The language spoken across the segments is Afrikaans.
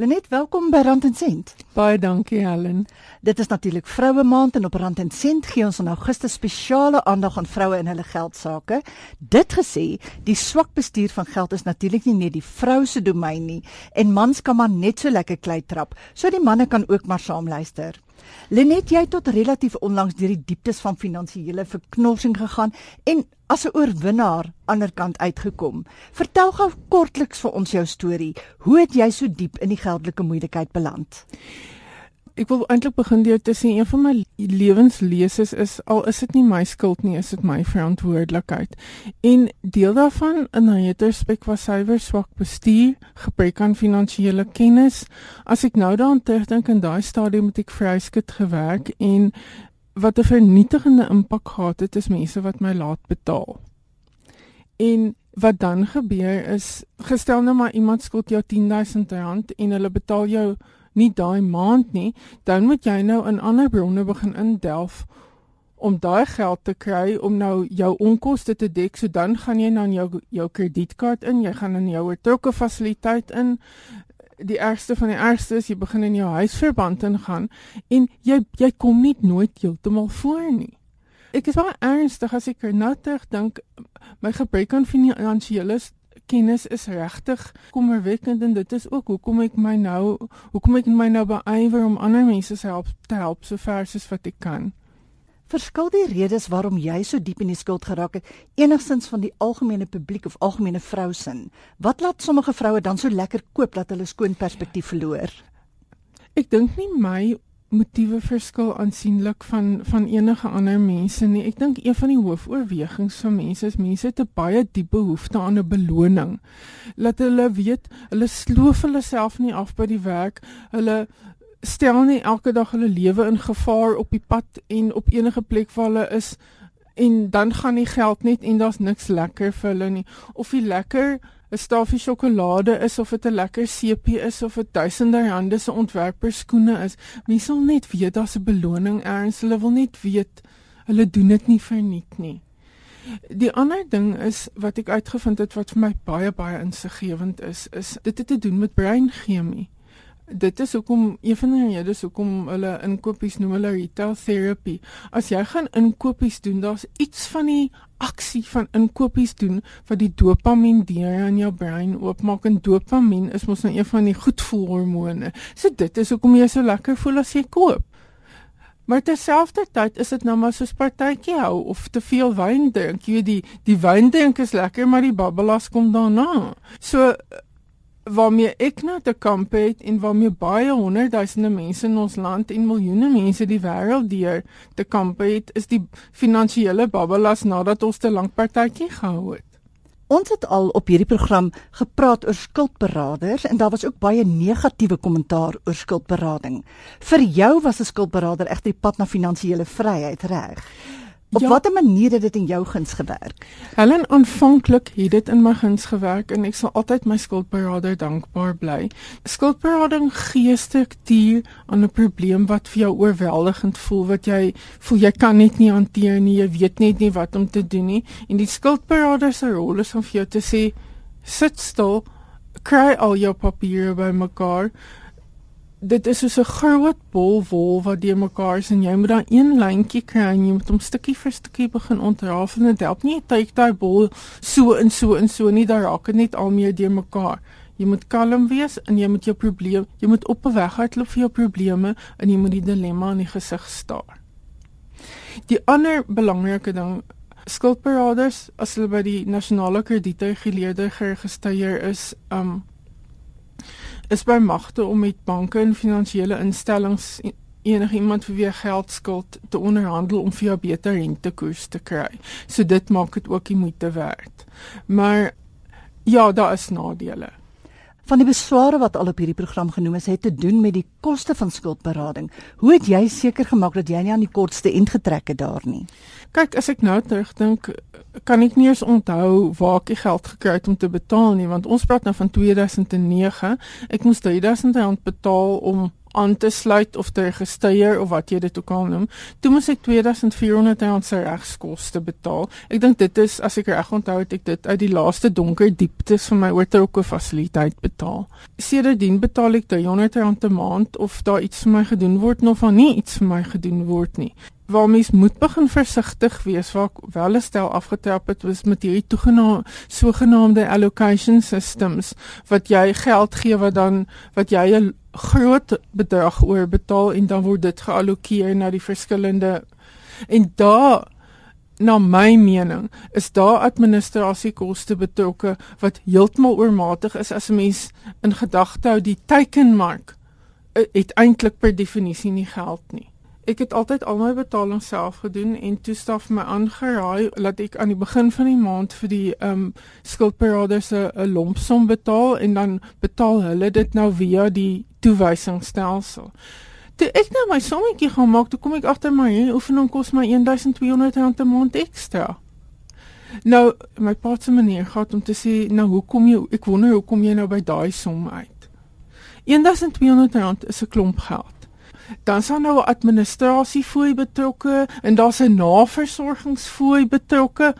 Lenet, welkom by Rand en Sent. Baie dankie Helen. Dit is natuurlik Vroue Maand en op Rand en Sent gee ons in Augustus spesiale aandag aan vroue en hulle geldsaake. Dit gesê, die swak bestuur van geld is natuurlik nie net die vrou se domein nie en mans kan maar net so lekker klei trap. So die manne kan ook maar saam luister. Lenet, jy het tot relatief onlangs deur die dieptes van finansiële verknorsing gegaan en as 'n oorwinnaar aanderkant uitgekom. Vertel gou kortliks vir ons jou storie. Hoe het jy so diep in die geldelike moeilikheid beland? Ek wil eintlik begin deur te sê een van my lewenslesers is al is dit nie my skuld nie, is dit my verantwoordelikheid. En deel daarvan in retrospek was suiwer swak bestuur, gebrek aan finansiële kennis. As ek nou daaraan terugdink in daai stadium het ek vryskut gewerk en wat 'n vernietigende impak gehad het is mense wat my laat betaal. En wat dan gebeur is gestel nou maar iemand skuld jou R10000 en hulle betaal jou nie daai maand nie, dan moet jy nou in ander bronne begin indelf om daai geld te kry om nou jou onkoste te dek. So dan gaan jy nou jou jou kredietkaart in, jy gaan in jou oortrokke fasiliteit in. Die ergste van die ergste is jy begin in jou huisverband ingaan en jy jy kom nie nooit heeltemal voor nie. Ek is baie ernstig as ek nou terugdink my gebrek aan finansiële kennis is regtig kommerwekkend en dit is ook hoekom ek my nou hoekom ek my nou beywer om ander mense se help te help so ver soos wat ek kan. Verskil die redes waarom jy so diep in die skuld geraak het enigstens van die algemene publiek of algemene vrousin? Wat laat sommige vroue dan so lekker koop dat hulle skoon perspektief verloor? Ek dink nie my motiewe verskil aansienlik van van enige ander mense nie. Ek dink een van die hoofoorwegings van mense is mense het 'n baie diep behoefte aan 'n beloning. Laat hulle weet, hulle sloof hulle self nie af by die werk. Hulle stel nie elke dag hulle lewe in gevaar op die pad en op enige plek waar hulle is en dan gaan die geld net en daar's niks lekker vir hulle nie. Of die lekker 'n stafie sjokolade is of dit 'n lekker sepie is of dit duisende rande se ontwerperskoene is. Mense sal net weet daar's 'n beloning eers. Hulle wil net weet hulle doen dit nie verniet nie. Die ander ding is wat ek uitgevind het wat vir my baie baie insiggewend is, is dit het te doen met breinchemie dit is hoekom een van die redes hoekom hulle inkopies noem hulle retail therapy. As jy gaan inkopies doen, daar's iets van die aksie van inkopies doen wat die dopamien deur in jou brein oopmaak en dopamien is mos nou een van die goedvoelhormone. So dit is hoekom jy so lekker voel as jy koop. Maar terselfdertyd is dit nou maar soos partytjie hou of te veel wyn drink. Jy weet die die wyn drink is lekker, maar die babbelas kom daarna. So waarmee ek nou te kamp het en waarmee baie honderdduisende mense in ons land en miljoene mense die wêreld deur te kamp het, is die finansiële babbelas nadat ons te lank partytjie gehou het. Ons het al op hierdie program gepraat oor skuldberaders en daar was ook baie negatiewe kommentaar oor skuldberading. Vir jou was 'n skuldberader egter die pad na finansiële vryheid, reg? Op ja, watter manier het dit in jou guns gewerk? Helen aanvanklik het dit in my guns gewerk en ek sal altyd my skuldberader dankbaar bly. Skuldberading gee struktuur aan 'n probleem wat vir jou oorweldigend voel, wat jy voel jy kan net nie hanteer nie, jy weet net nie wat om te doen nie. En die skuldberader se rol is om vir jou te sê sit stil, kry al jou papiere bymekaar, dit is soos 'n groot bol wol wat deur mekaar is en jy moet dan een lyntjie kry en jy moet hom stukkie vir stukkie begin ontrafel en dit help nie jy kyk daai bol so en so en so nie daar raak dit net al meer deur mekaar. Jy moet kalm wees en jy moet jou probleem jy moet op 'n weg uitloop vir jou probleme en jy moet die dilemma in die gesig staar. Die ander belangrike ding skuldberaders as hulle by die nasionale kredietreguleerder geregistreer is um is by magte om met banke en finansiële instellings enige iemand vir wie geld skuld te onderhandel om vir jou beter rentekoers te kry. So dit maak dit ook die moeite werd. Maar ja, daar is nadele. Van die besware wat al op hierdie program genoem is, het te doen met die koste van skuldberading. Hoe het jy seker gemaak dat jy nie aan die kortste end getrek het daar nie? Kyk, as ek nou terugdink, kan ek nie eens onthou waar ek die geld gekry het om te betaal nie, want ons praat nou van 2009. Ek moes R3000 betaal om aan te sluit of te registreer of wat jy dit ook al noem. Toe moes ek 2400 rand se regskoste betaal. Ek dink dit is as ek reg onthou het ek dit uit die laaste donker dieptes van my oortrokke fasiliteit betaal. Sedertdien betaal ek 300 rand 'n maand of daar iets vir my gedoen word of of nie iets vir my gedoen word nie waar mens moet begin versigtig wees waar ek wel 'n stel afgetrap het was met hierdie toegenaamde sogenaamde allocation systems wat jy geld gee wat dan wat jy 'n groot bedrag oor betaal en dan word dit geallokeer na die verskillende en daar na my mening is daar administrasiekoste betrokke wat heeltemal oormatig is as 'n mens in gedagte hou die teikenmark eh, het eintlik per definisie nie geld nie ek het altyd al my betalings self gedoen en toe staf my aangeraai dat ek aan die begin van die maand vir die ehm um, skuldberaders 'n lompsom betaal en dan betaal hulle dit nou via die toewysingsstelsel. Toe ek nou my sommetjie gaan maak, toe kom ek agter my hierdie oefening kos my 1200 rand 'n maand ekstra. Nou my pa se manier gehad om te sê, nou hoekom jy ek wonder hoekom jy nou by daai som uit. 1200 rand is 'n klomp geld dan sal nou 'n administrasiefooi betrokke en daar's 'n naversorgingsfooi betrokke.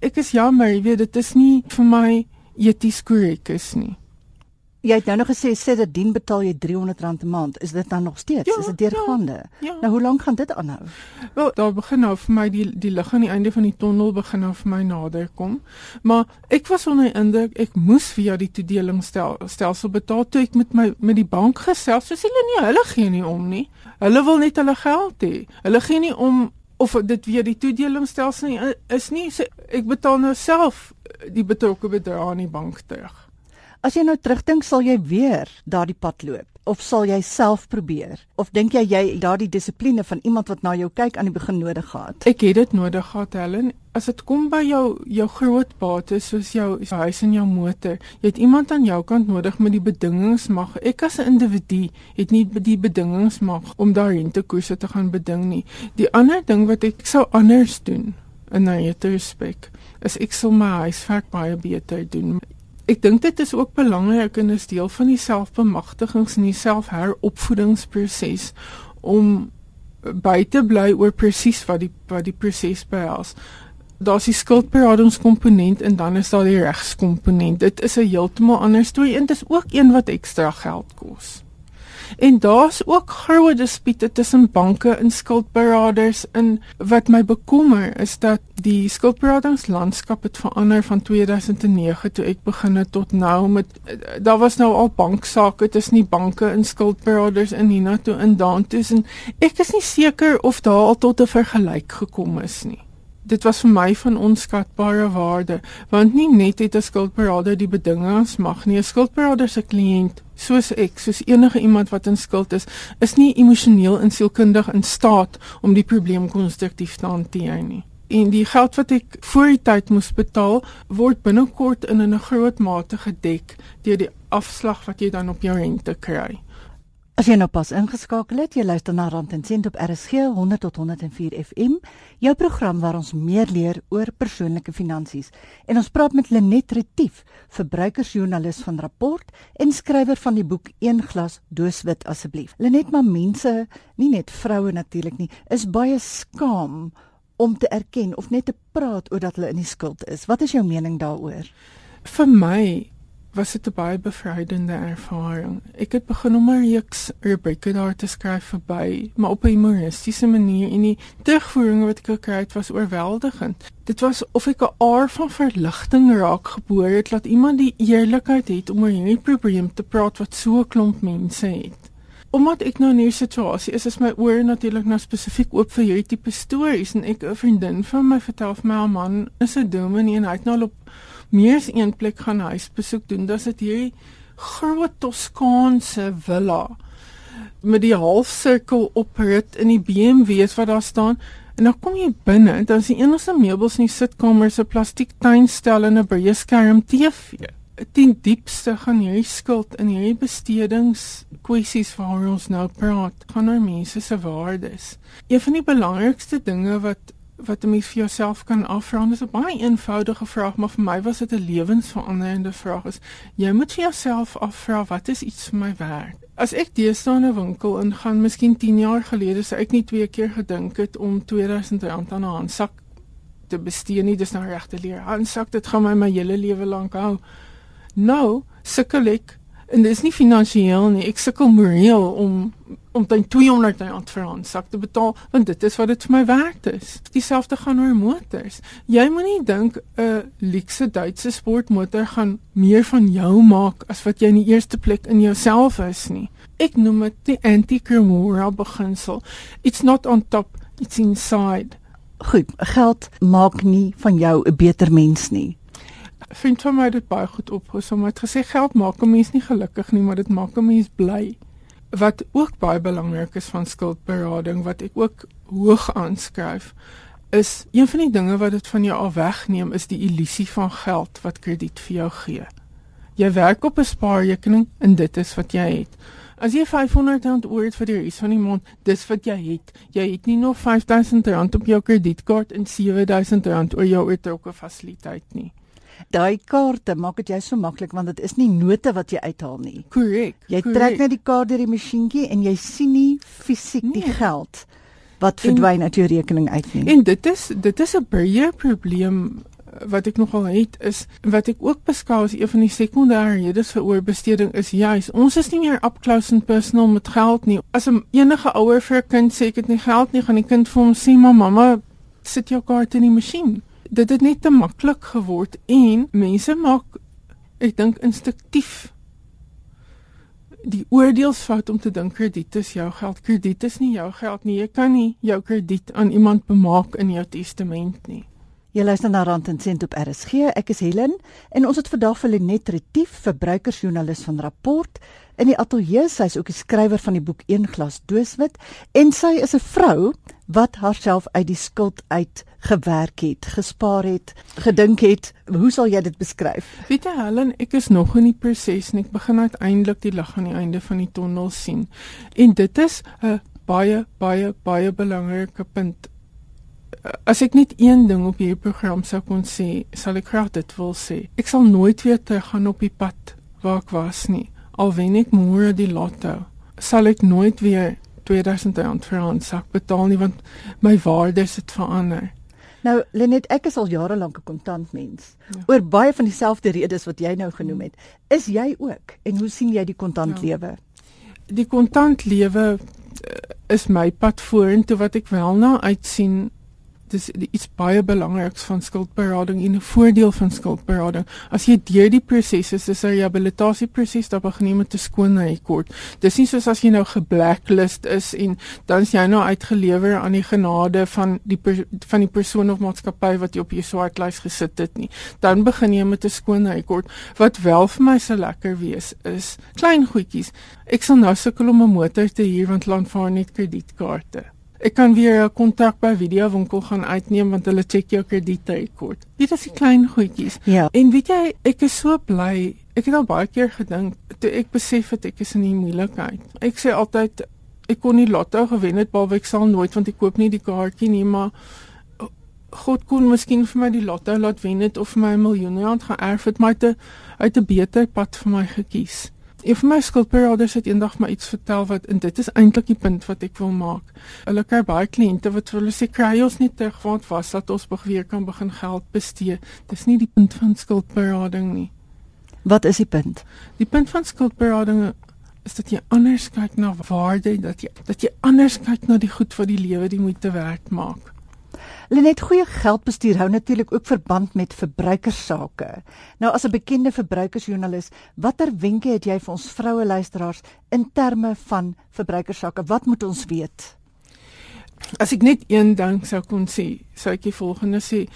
Ek is jammer, jy weet dit is nie vir my eties korrek is nie. Jy het nou nog gesê sê dat dien betaal jy R300 'n maand. Is dit dan nog steeds? Ja, is dit deurgaande? Ja, ja. Nou hoe lank gaan dit aanhou? Wel, daar begin nou vir my die die lig aan die einde van die tonnel begin nou vir my nader kom. Maar ek was onder indruk ek moes via die toedelingsstelsel betaal toe ek met my met die bank gesels. So hulle nie, hulle gee nie om nie. Hulle wil net hulle geld hê. Hulle gee nie om of dit weer die toedelingsstelsel is nie. So ek betaal nou self die betrokke bedrag aan die bank terug. As jy nou terugdink, sal jy weer daardie pad loop of sal jy self probeer? Of dink jy jy daardie dissipline van iemand wat na jou kyk aan die begin nodig gehad? Ek het dit nodig gehad, Helen. As dit kom by jou jou groot bates soos jou huis en jou motor, jy het iemand aan jou kant nodig met die bedingings mag. Ek as 'n individu het nie die bedingings mag om daar rentekoerse te gaan beding nie. Die ander ding wat ek sou anders doen in my respek is ek sou my huiswerk baie beter doen ek dink dit is ook belangrik en is deel van die selfbemagtigings en die selfheropvoedingsproses om by te bly oor presies wat die wat die proses behels. Daar's die skuldberadingskomponent en dan is daar die regskomponent. Dit is 'n heeltemal ander storie en dit is ook een wat ekstra geld kos. En daar's ook groot dispute tussen banke en skuldberaders en wat my bekommer is dat die skuldberadingslandskap het verander van 2009 toe ek begin het tot nou met daar was nou al banksaake tussen die banke en skuldberaders in Hina toe in Dantus en ek is nie seker of daar al tot 'n vergelyk gekom is nie dit was vir my van onskatbare waarde want nie net het 'n skuldberader die bedingings mag nie. 'n skuldberader se kliënt soos ek soos enige iemand wat in skuld is is nie emosioneel en sielkundig in staat om die probleem konstruktief te hanteer nie. En die geld wat ek voor die tyd moes betaal word binnekort in 'n groot mate gedek deur die afslag wat jy dan op jou rente kry As jy nou pas ingeskakel het, jy luister na Rand en Sent op RSG 100 tot 104 FM, jou program waar ons meer leer oor persoonlike finansies. En ons praat met Lenet Retief, verbruikersjoernalis van Rapport en skrywer van die boek Een glas dooswit asseblief. Lenet, maar mense, nie net vroue natuurlik nie, is baie skaam om te erken of net te praat oor dat hulle in die skuld is. Wat is jou mening daaroor? Vir my was dit 'n baie bevrydende ervaring. Ek het begin om 'n reeks rubrieke daar te skryf verby, maar op 'n humoristiese manier en die terugvoeringe wat ek gekry het was oorweldigend. Dit was of ek 'n aar van verligting raak geboor het dat iemand die eerlikheid het om oor hierdie probleem te praat wat so 'n klomp mense het. Omdat ek nou in hierdie situasie is, is my oor natuurlik nou spesifiek oop vir hierdie tipe stories en ek 'n vriendin van my vertel vir my 'n man is 'n dominee en hy het nou op meer as een plek gaan huisbesoek doen. Dis dit hierdie groot Toskaanse villa met die halfsirkel oprit in die BMW's wat daar staan. En dan kom jy binne, dan is die enigste meubels in die sitkamer se plastiek tuinstel en 'n breë skerm TV. Ten diepste gaan hierdie skuld in hierdie bestedings kwessies waaroor ons nou praat, gaan oor mense se waardes. Een van die belangrikste dinge wat wat 'n mens vir jouself kan afvra. Dit is 'n baie eenvoudige vraag, maar vir my was dit 'n lewensveranderende vraag. Is jy moet vir jouself afvra wat is iets vir my werd? As ek deesdae in 'n winkel ingaan, miskien 10 jaar gelede sou ek nie twee keer gedink het om R2000 aan 'n handsak te bestee nie. Dis nou regte leer. Handsak, dit gaan my my hele lewe lank hou. Nou sukkel ek en dis nie finansiëel nie. Ek sukkel moreel om om dan 200 rand vir 'n handsak te betaal want dit is wat dit vir my werd is. Dieselfde gaan oor motors. Jy moenie dink 'n luukse Duitse sportmotor gaan meer van jou maak as wat jy in die eerste plek in jouself is nie. Ek noem dit die anti-Kimura beginsel. It's not on top, it's inside. Goed, geld maak nie van jou 'n beter mens nie vind vir my dit baie goed opgesom. Hy het gesê geld maak 'n mens nie gelukkig nie, maar dit maak 'n mens bly. Wat ook baie belangrik is van skuldberading wat ek ook hoog aanskryf, is een van die dinge wat dit van jou af wegneem is die illusie van geld wat krediet vir jou gee. Jy werk op 'n spaarrekening en dit is wat jy het. As jy 500 rand oor het vir die res van die maand, dis wat jy het. Jy het nie nog 5000 rand op jou kredietkaart en 7000 rand oor jou oortrokke fasiliteit nie. Daai kaarte maak dit jy so maklik want dit is nie note wat jy uithaal nie. Korrek. Jy correct. trek net die kaart deur die masjienkie en jy sien nie fisiek nee. die geld wat verdwyn uit jou rekening uit nie. En dit is dit is 'n baie probleem eh, wat ek nogal het is wat ek ook beskou as een van die sekondêre redes vir oorbesteding is juis ons is nie meer up close and personal met geld nie. As 'n enige ouer vir 'n kind sê ek het nie geld nie, gaan die kind vir hom sê mamma sit jou kaart in die masjien dit het net te maklik geword en mense maak ek dink instinktief die oordeelsfout om te dink krediet is jou geld. Krediet is nie jou geld nie. Jy kan nie jou krediet aan iemand bemaak in jou testament nie. Jy luister na Rand en Sent op RSG. Ek is Helen en ons het vandag vir Lenet Retief, verbruikersjoernalis van Rapport, in die ateljee. Sy is ook die skrywer van die boek Een glas dooswit en sy is 'n vrou wat haarself uit die skuld uit gewerk het, gespaar het, gedink het. Hoe sal jy dit beskryf? Weet jy Helen, ek is nog in die proses en ek begin uiteindelik die lig aan die einde van die tonnel sien. En dit is 'n baie baie baie belangrike punt as ek net een ding op hierdie program sou kon sê, sal ek graag dit wil sê. Ek sal nooit weer teruggaan op die pad waar ek was nie. Al wen ek môre die lotto, sal ek nooit weer 2000 rand vir 'n sak betaal nie want my waardes het verander. Nou Lenet, ek is al jare lank 'n kontant mens. Ja. Oor baie van dieselfde redes wat jy nou genoem het, is jy ook en hoe sien jy die kontant ja. Die kontant lewe eh, is my pad vorentoe wat ek wel na uitsien dis iets baie belangriks van skuldberading en 'n voordeel van skuldberading. As jy deur die proses is, is 'n rehabilitasieproses dat begin met 'n skoon rekord. Dis nie soos as jy nou geblacklist is en dan is jy nou uitgelewer aan die genade van die van die persoon of maatskappy wat jy op jou swartlys gesit het nie. Dan begin jy met 'n skoon rekord. Wat wel vir my so lekker wees is klein goedjies. Ek sal nou sukkel om 'n motor te huur want land vaar net kredietkaarte. Ek kan weer 'n kontak by videowinkel gaan uitneem want hulle check jou kredietrekord. Dit is die klein goedjies. Ja. En weet jy, ek is so bly. Ek het al baie keer gedink toe ek besef het ek is in 'n moeilikheid. Ek sê altyd ek kon nie lotto gewen het behalwe ek sal nooit want ek koop nie die kaartjie nie, maar God kon miskien vir my die lotto laat wen het of vir my 'n miljoen rand erf het, maar uit 'n beter pad vir my gekies. Een van my skuldberaders het eendag my iets vertel wat en dit is eintlik die punt wat ek wil maak. Hulle kry baie kliënte wat vir hulle sê kry ons nie terug wat was dat ons weer kan begin geld bestee. Dis nie die punt van skuldberading nie. Wat is die punt? Die punt van skuldberading is dat jy anders kyk na waarde, dat jy dat jy anders kyk na die goed wat die lewe die moeite werd maak. Lenet goeie geldbestuur hou natuurlik ook verband met verbruikersake. Nou as 'n bekende verbruikersjoernalis, watter wenke het jy vir ons vroue luisteraars in terme van verbruikersake? Wat moet ons weet? As ek net een ding sou kon sê, sou ek die volgende sê: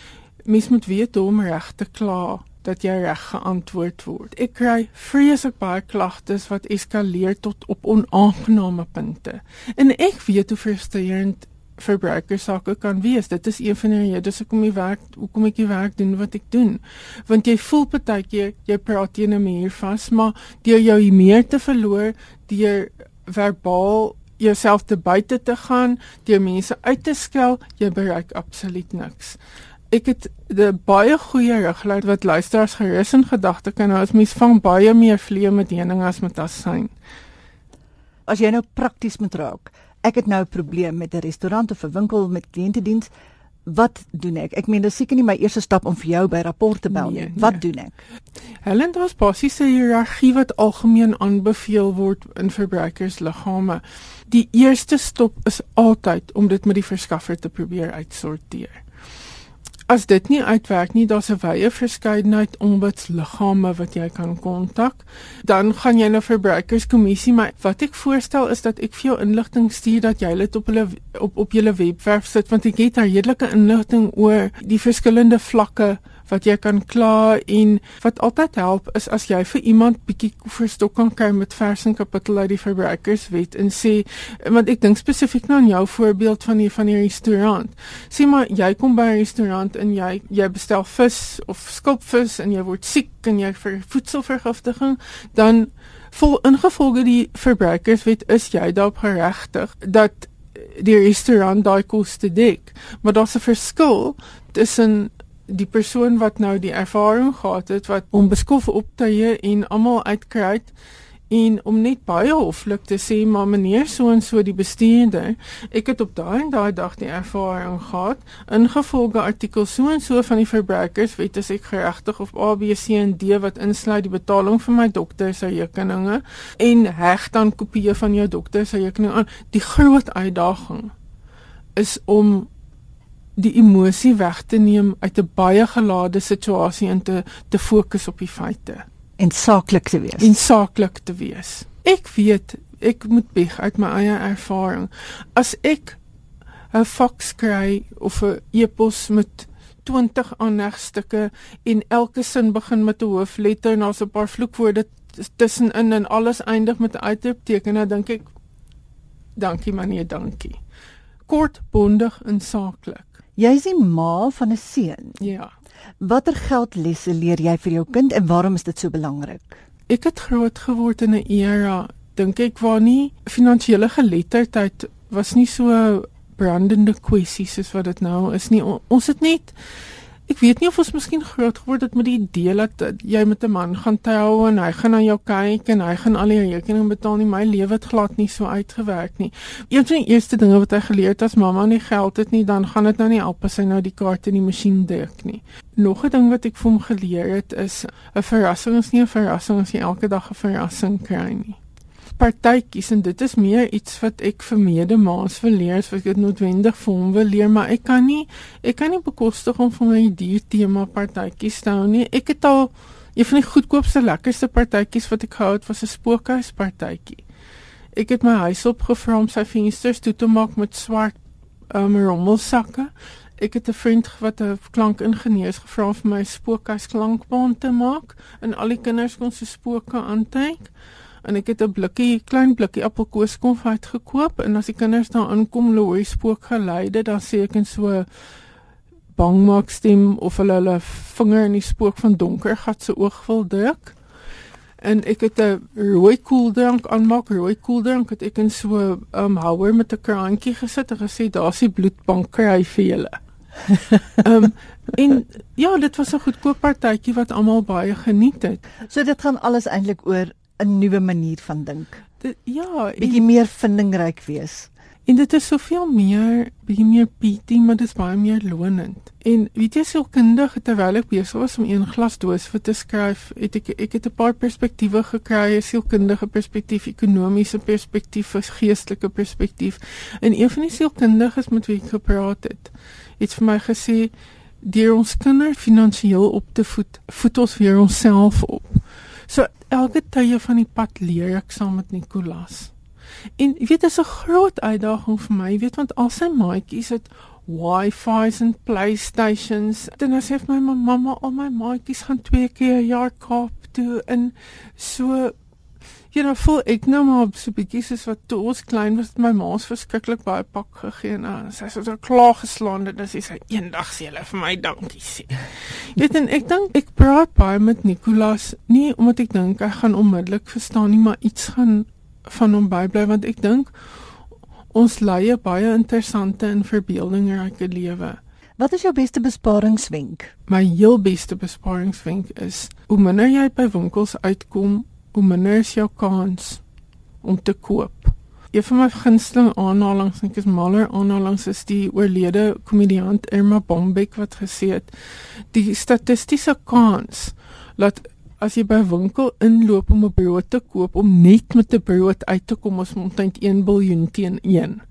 Mens moet weet hoe om reg te kla dat jy reg geantwoord word. Ek kry vreeslik baie klagtes wat eskaleer tot op onaangename punte. En ek weet hoe frustrerend verbruikersake kan wees. Dit is een van die redes hoekom ek werk, hoekom ek die werk doen wat ek doen. Want jy voel partykeer jy praat teen 'n muur vas, maar deur jou meer te verloor, deur verbaal jouself te buite te gaan, deur mense uit te skel, jy bereik absoluut niks. Ek het 'n baie goeie riglyn wat luisteraars gerus in gedagte kan hou as mens vang baie meer vliee met heuning as met asyn. As jy nou prakties moet raak, ek het nou 'n probleem met 'n restaurant of 'n winkel met kliëntediens. Wat doen ek? Ek meen dis seker nie my eerste stap om vir jou by rapport te bel nie. Nee, nee. Wat doen ek? Helen, daar's basies 'n hiërargie wat algemeen aanbeveel word in verbruikersliggame. Die eerste stop is altyd om dit met die verskaffer te probeer uitsorteer. As dit nie uitwerk nie, daar's 'n wye verskeidenheid ombudsliggame wat jy kan kontak. Dan gaan jy na verbruikerskommissie, maar wat ek voorstel is dat ek vir jou inligting stuur dat jy dit op hulle op op julle webwerf sit want ek het daar redelike inligting oor die verskillende vlakke wat jy kan kla en wat altyd help is as jy vir iemand bietjie verstok kan kry met vers en kapitel uit die verbruikerswet en sê want ek dink spesifiek nou aan jou voorbeeld van die van die restaurant. Sê maar jy kom by 'n restaurant en jy jy bestel vis of skilpvis en jy word siek en jy vir voedselvergiftiging dan vol ingevolge die verbruikerswet is jy daarop geregtig dat die restaurant daai koste dek. Maar daar's 'n verskil tussen die persoon wat nou die ervaring gehad het wat onbeskof optree en almal uitkry en om net baie hoflik te sê maar meneer so en so die bestuurder ek het op daai en daai dag die ervaring gehad. Ingevolge artikel so en so van die verbruikerswet is ek geregtig of ABC en D wat insluit die betaling vir my dokter se rekeninge en heg dan kopieë van jou dokter se rekening aan. Die groot uitdaging is om die emosie weg te neem uit 'n baie gelade situasie en te te fokus op die feite En saaklik te wees. en saaklik te wees. Ek weet, ek moet bieg uit my eie ervaring. As ek 'n faks kry of 'n e-pos met 20 aanhegstukke en elke sin begin met 'n hoofletter en daar's 'n paar vloekwoorde tussenin en alles eindig met 'n uitroepteken, dan dink ek dankie maar nee, dankie. Kort, bondig en saaklik. Jy is die ma van 'n seun. Ja. Watter geldlesse leer jy vir jou kind en waarom is dit so belangrik? Ek het groot geword in 'n era dink ek waar nie finansiële geletterdheid was nie so brandende kwessie soos wat dit nou is nie. Ons het net ek weet nie of ons miskien groot geword het met die idee dat, dat jy met 'n man gaan trou en hy gaan na jou kyk en hy gaan al die rekeninge betaal nie. My lewe het glad nie so uitgewerk nie. Een van die eerste dinge wat hy geleer het as mamma nie geld het nie, dan gaan dit nou nie help as hy nou die kaart in die masjien druk nie. Nog 'n ding wat ek vir hom geleer het is 'n verrassing is nie 'n verrassing as jy elke dag 'n verrassing kry nie partytjies en dit is meer iets wat ek vir medemaats wil leer as ek dit noodwendig vir hom wil leer maar ek kan nie ek kan nie bekostig om vir my dier tema partytjies te hou nie. Ek het al een van die goedkoopste lekkerste partytjies wat ek gehou het was 'n spookhuispartytjie. Ek het my huis opgevra om sy vensters toe te maak met swart um, rommelsakke. Ek het 'n vriend wat 'n klankingenieur gevra om vir my spookhuis klankbaan te maak en al die kinders kon so spooke aantrek en ek het 'n blikkie klein blikkie appelkoeskonfyt gekoop. En as die kinders daar aankom looi spook geleide dan sê ek in so bang maak stem of hulle hulle vinger in die spook van donker gat se oog wil druk. En ek het 'n rooi koeldrank aanmaak. Rooi koeldrank het ek in so 'n um, houer met 'n kraantjie gesit en gesê daar's die bloedbank kry vir julle. Ehm um, en ja, dit was 'n goedkoop partytjie wat almal baie geniet het. So dit gaan alles eintlik oor 'n nuwe manier van dink. Ja, Bietjie en, meer vindingryk wees. en dit is soveel meer, bietjie meer pity, maar dit is baie meer lonend. En weet jy sielkundig terwyl ek besig was om een glas doos vir te skryf, het ek ek het 'n paar perspektiewe gekry, 'n sielkundige perspektief, ekonomiese perspektief, 'n geestelike perspektief. En een van die sielkundiges met wie ek gepraat het, het vir my gesê deur ons kinders finansiëel op te voed, voed ons weer onsself op. So elke tye van die pad leer ek saam met Nicolas. En jy weet dit is 'n groot uitdaging vir my, jy weet want al sy maatjies het Wi-Fi's en PlayStations. Dan sê my ma, mamma, al my maatjies gaan twee keer 'n jaar Kaap toe en so jy nou voel ek nou maar so bietjie soos wat toe ons klein was, my ma's verskriklik baie pak gegee en uh, sy het so klaar geslaan dis sy eendag sê hulle vir my dankie sê. Jy weet en ek dink ek praat baie met Nicolas nie omdat ek dink hy gaan onmiddellik verstaan nie, maar iets gaan van hom bybly want ek dink Ons lei 'n baie interessante en verbeeldingryke lewe. Wat is jou beste besparingswenk? My heel beste besparingswenk is hoe minder jy by winkels uitkom, hoe minder is jou kans om te koop. Een van my gunsteling aanhalinge, ek is maler aanhalinge is die oorlede komediant Irma Bombek wat gesê het die statistiese kans dat as jy by 'n winkel inloop om 'n brood te koop om net met 'n brood uit te kom ons omtrent 1 biljoen teen 1.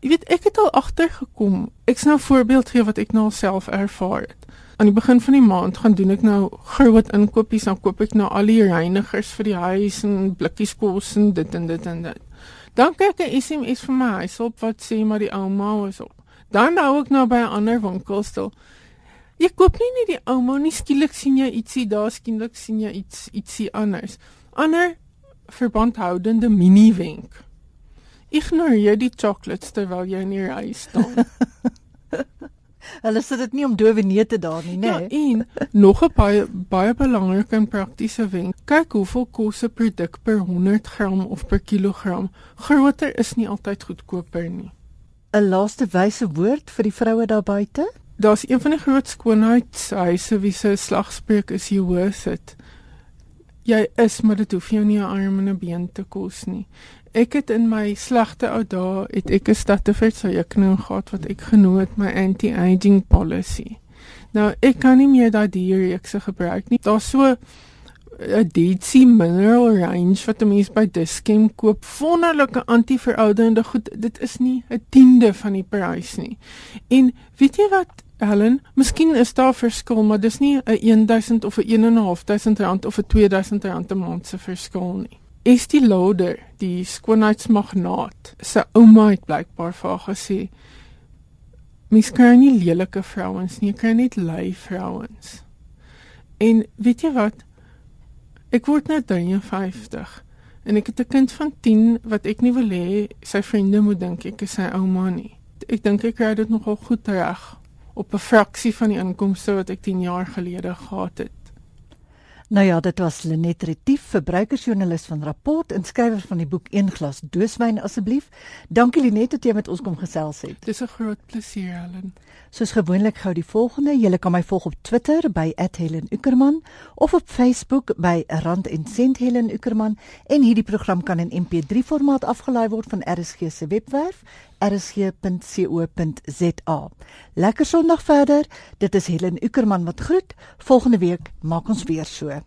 Jy weet ek het al agtergekom. Ek snou 'n voorbeeld gee wat ek nou self ervaar het. Aan die begin van die maand gaan doen ek nou groot inkopies, dan koop ek nou al die reinigers vir die huis en blikkies kos en dit en dit en dit. Dan kyk ek 'n SMS vir my huis op wat sê maar die ouma is op. Dan hou ek nou by 'n ander winkel stil. Jy koop nie net die ouma nie, skielik sien jy ietsie, daar skielik sien jy iets ietsie anders. Ander verbandhoudende mini wenk. Ignoreer die chocolates terwyl jy in die ry staan. Hulle sit dit nie om dowe neute daar nie, nê? Nee. Ja, en nog 'n baie baie belangrike en praktiese wenk. Kyk hoeveel kos 'n produk per 100 gram of per kilogram. Groter is nie altyd goedkoper nie. 'n Laaste wyse woord vir die vroue daar buite? daar's een van die groot skoonheidshuise wie se slagspreuk is jy worth it. Jy is maar dit hoef jou nie 'n arm en 'n been te kos nie. Ek het in my slegte ou dae het ek 'n statefet sou ek nou gehad wat ek genoem het my anti-aging policy. Nou ek kan nie meer daai diereekse gebruik nie. Daar's so 'n DC mineral range wat 'n mens by Dischem koop. Wonderlike anti-verouderende goed. Dit is nie 'n tiende van die prys nie. En weet jy wat Helen, miskien is daar verskil, maar dis nie 'n 1000 of 'n 1500 rand of 'n 2000 rand 'n maand se verskil nie. Estie Lauder, die skoonheidsmagnaat, sy ouma het blykbaar vir haar gesê: "Mens kan nie lelike vrouens nie, jy kan net lui vrouens." En weet jy wat? Ek word nou 53 en ek het 'n kind van 10 wat ek nie wil hê sy vriende moet dink ek is sy ouma nie. Ek dink ek kry dit nogal goed reg op 'n fraksie van die inkomste wat ek 10 jaar gelede gehad het. Nou ja, dit was Lenet Retief, verbruikersjoernalis van Rapport en skrywer van die boek Een glas dooswyn asseblief. Dankie Lenet dat jy met ons kom gesels het. Dis 'n groot plesier, Helen. Soos gewoonlik gou die volgende, jy kan my volg op Twitter by @HelenUckerman of op Facebook by Rand en Sent Helen Uckerman en hierdie program kan in MP3 formaat afgelaai word van RSG se webwerf rsg.co.za. Lekker Sondag verder. Dit is Helen Uckerman wat groet. Volgende week maak ons weer so.